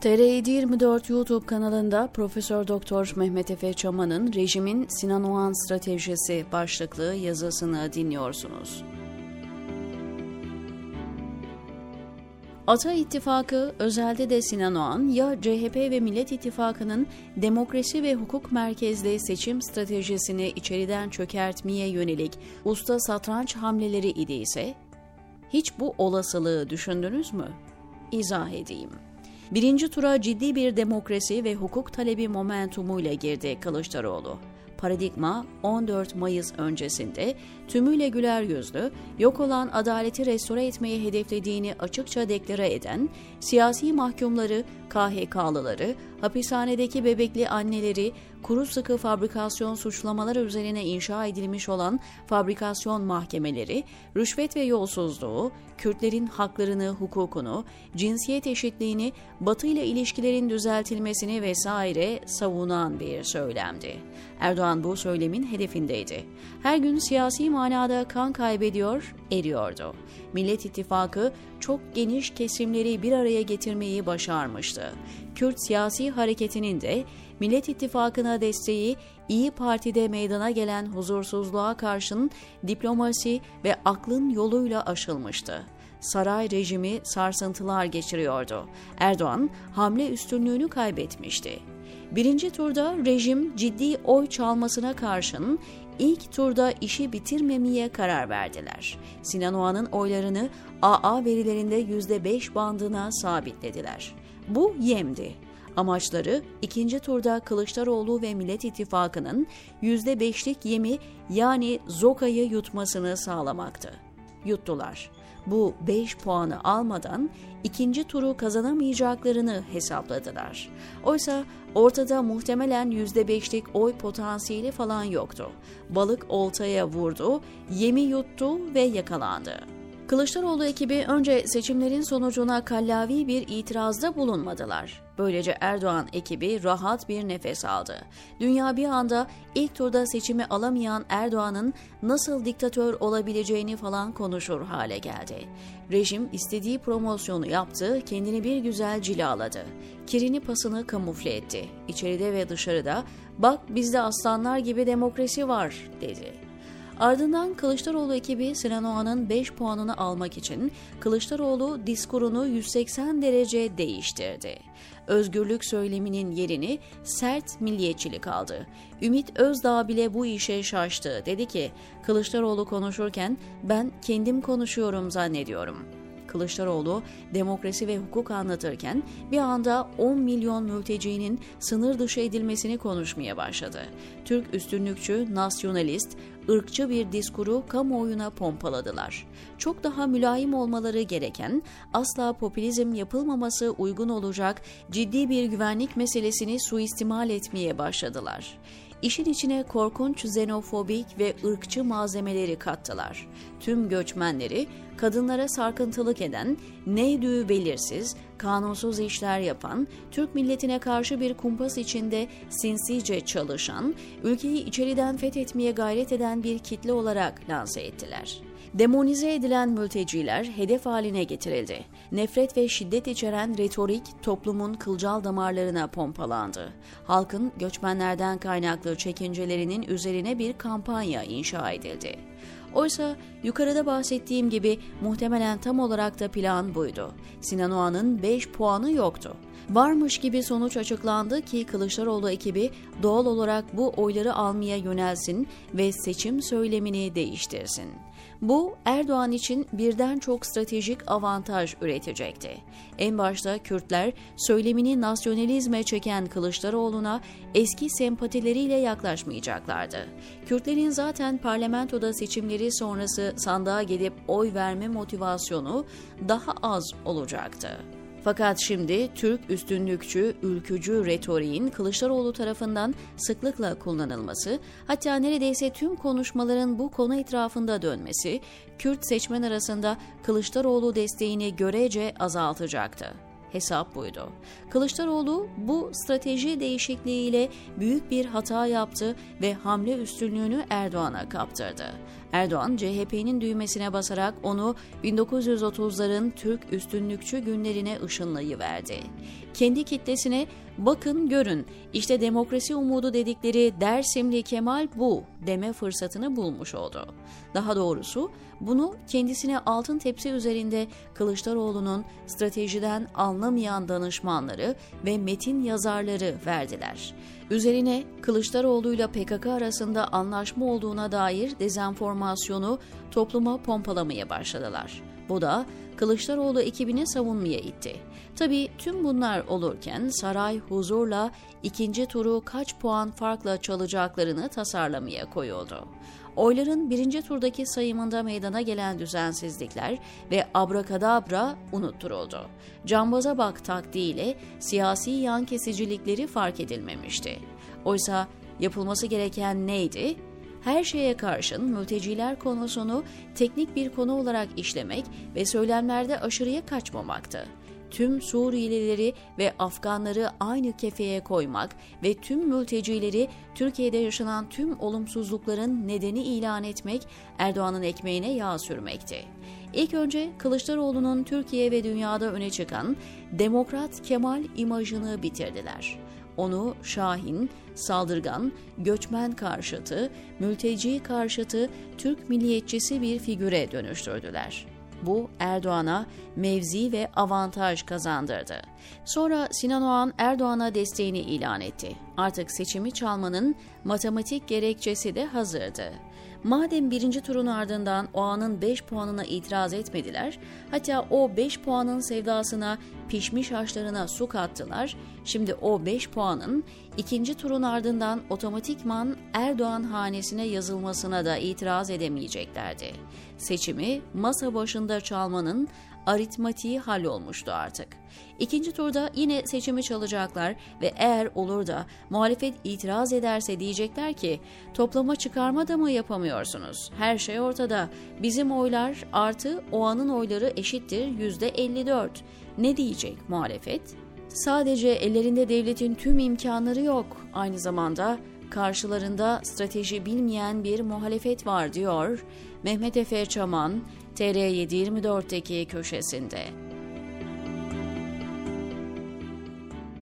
TR 24 YouTube kanalında Profesör Doktor Mehmet Efe Çaman'ın Rejimin Sinan Oğan Stratejisi başlıklı yazısını dinliyorsunuz. Ata İttifakı, özelde de Sinan Oğan, ya CHP ve Millet İttifakı'nın demokrasi ve hukuk merkezli seçim stratejisini içeriden çökertmeye yönelik usta satranç hamleleri idiyse, hiç bu olasılığı düşündünüz mü? İzah edeyim. Birinci tura ciddi bir demokrasi ve hukuk talebi momentumuyla girdi Kılıçdaroğlu. Paradigma 14 Mayıs öncesinde tümüyle güler yüzlü, yok olan adaleti restore etmeyi hedeflediğini açıkça deklare eden, siyasi mahkumları, KHK'lıları, hapishanedeki bebekli anneleri, kuru sıkı fabrikasyon suçlamaları üzerine inşa edilmiş olan fabrikasyon mahkemeleri, rüşvet ve yolsuzluğu, Kürtlerin haklarını, hukukunu, cinsiyet eşitliğini, Batı ile ilişkilerin düzeltilmesini vesaire savunan bir söylemdi. Erdoğan bu söylemin hedefindeydi. Her gün siyasi manada kan kaybediyor, eriyordu. Millet İttifakı çok geniş kesimleri bir araya getirmeyi başarmıştı. Kürt siyasi hareketinin de Millet İttifakı'na desteği İyi Parti'de meydana gelen huzursuzluğa karşın diplomasi ve aklın yoluyla aşılmıştı. Saray rejimi sarsıntılar geçiriyordu. Erdoğan hamle üstünlüğünü kaybetmişti. Birinci turda rejim ciddi oy çalmasına karşın ilk turda işi bitirmemeye karar verdiler. Sinan Oğan'ın oylarını AA verilerinde %5 bandına sabitlediler. Bu yemdi. Amaçları ikinci turda Kılıçdaroğlu ve Millet İttifakı'nın %5'lik yemi yani Zoka'yı yutmasını sağlamaktı. Yuttular. Bu 5 puanı almadan ikinci turu kazanamayacaklarını hesapladılar. Oysa ortada muhtemelen %5'lik oy potansiyeli falan yoktu. Balık oltaya vurdu, yemi yuttu ve yakalandı. Kılıçdaroğlu ekibi önce seçimlerin sonucuna kallavi bir itirazda bulunmadılar. Böylece Erdoğan ekibi rahat bir nefes aldı. Dünya bir anda ilk turda seçimi alamayan Erdoğan'ın nasıl diktatör olabileceğini falan konuşur hale geldi. Rejim istediği promosyonu yaptı, kendini bir güzel cilaladı. Kirini pasını kamufle etti. İçeride ve dışarıda bak bizde aslanlar gibi demokrasi var dedi. Ardından Kılıçdaroğlu ekibi Sinan Oğan'ın 5 puanını almak için Kılıçdaroğlu diskurunu 180 derece değiştirdi. Özgürlük söyleminin yerini sert milliyetçilik aldı. Ümit Özdağ bile bu işe şaştı. Dedi ki Kılıçdaroğlu konuşurken ben kendim konuşuyorum zannediyorum.'' Kılıçdaroğlu demokrasi ve hukuk anlatırken bir anda 10 milyon mültecinin sınır dışı edilmesini konuşmaya başladı. Türk üstünlükçü, nasyonalist, ırkçı bir diskuru kamuoyuna pompaladılar. Çok daha mülayim olmaları gereken, asla popülizm yapılmaması uygun olacak ciddi bir güvenlik meselesini suistimal etmeye başladılar. İşin içine korkunç xenofobik ve ırkçı malzemeleri kattılar. Tüm göçmenleri kadınlara sarkıntılık eden, neydi belirsiz, kanunsuz işler yapan, Türk milletine karşı bir kumpas içinde sinsice çalışan, ülkeyi içeriden fethetmeye gayret eden bir kitle olarak lanse ettiler. Demonize edilen mülteciler hedef haline getirildi. Nefret ve şiddet içeren retorik toplumun kılcal damarlarına pompalandı. Halkın göçmenlerden kaynaklı çekincelerinin üzerine bir kampanya inşa edildi. Oysa yukarıda bahsettiğim gibi muhtemelen tam olarak da plan buydu. Sinan Oğan'ın 5 puanı yoktu. Varmış gibi sonuç açıklandı ki Kılıçdaroğlu ekibi doğal olarak bu oyları almaya yönelsin ve seçim söylemini değiştirsin. Bu Erdoğan için birden çok stratejik avantaj üretecekti. En başta Kürtler söylemini nasyonalizme çeken Kılıçdaroğlu'na eski sempatileriyle yaklaşmayacaklardı. Kürtlerin zaten parlamentoda seçimleri sonrası sandığa gidip oy verme motivasyonu daha az olacaktı. Fakat şimdi Türk üstünlükçü, ülkücü retoriğin Kılıçdaroğlu tarafından sıklıkla kullanılması, hatta neredeyse tüm konuşmaların bu konu etrafında dönmesi, Kürt seçmen arasında Kılıçdaroğlu desteğini görece azaltacaktı. Hesap buydu. Kılıçdaroğlu bu strateji değişikliğiyle büyük bir hata yaptı ve hamle üstünlüğünü Erdoğan'a kaptırdı. Erdoğan, CHP'nin düğmesine basarak onu 1930'ların Türk üstünlükçü günlerine ışınlayıverdi. Kendi kitlesine bakın görün işte demokrasi umudu dedikleri Dersimli Kemal bu deme fırsatını bulmuş oldu. Daha doğrusu bunu kendisine altın tepsi üzerinde Kılıçdaroğlu'nun stratejiden anlamayan danışmanları ve metin yazarları verdiler. Üzerine Kılıçdaroğlu'yla PKK arasında anlaşma olduğuna dair dezenformasyonu topluma pompalamaya başladılar. Bu da Kılıçdaroğlu ekibini savunmaya itti. Tabii tüm bunlar olurken saray huzurla ikinci turu kaç puan farkla çalacaklarını tasarlamaya koyuldu. Oyların birinci turdaki sayımında meydana gelen düzensizlikler ve abrakadabra unutturuldu. Cambaza bak taktiğiyle siyasi yan kesicilikleri fark edilmemişti. Oysa yapılması gereken neydi? Her şeye karşın mülteciler konusunu teknik bir konu olarak işlemek ve söylemlerde aşırıya kaçmamaktı. Tüm Suriyelileri ve Afganları aynı kefeye koymak ve tüm mültecileri Türkiye'de yaşanan tüm olumsuzlukların nedeni ilan etmek Erdoğan'ın ekmeğine yağ sürmekti. İlk önce Kılıçdaroğlu'nun Türkiye ve dünyada öne çıkan Demokrat Kemal imajını bitirdiler onu Şahin, saldırgan, göçmen karşıtı, mülteci karşıtı, Türk milliyetçisi bir figüre dönüştürdüler. Bu Erdoğan'a mevzi ve avantaj kazandırdı. Sonra Sinan Oğan Erdoğan'a desteğini ilan etti. Artık seçimi çalmanın matematik gerekçesi de hazırdı. Madem birinci turun ardından o anın 5 puanına itiraz etmediler, hatta o 5 puanın sevdasına pişmiş haşlarına su kattılar, şimdi o 5 puanın ikinci turun ardından otomatikman Erdoğan hanesine yazılmasına da itiraz edemeyeceklerdi. Seçimi masa başında çalmanın aritmatiği hallolmuştu artık. İkinci turda yine seçimi çalacaklar ve eğer olur da muhalefet itiraz ederse diyecekler ki toplama çıkarma da mı yapamıyorsunuz? Her şey ortada. Bizim oylar artı o anın oyları eşittir yüzde 54. Ne diyecek muhalefet? Sadece ellerinde devletin tüm imkanları yok. Aynı zamanda karşılarında strateji bilmeyen bir muhalefet var diyor Mehmet Efe Çaman TR724'teki köşesinde.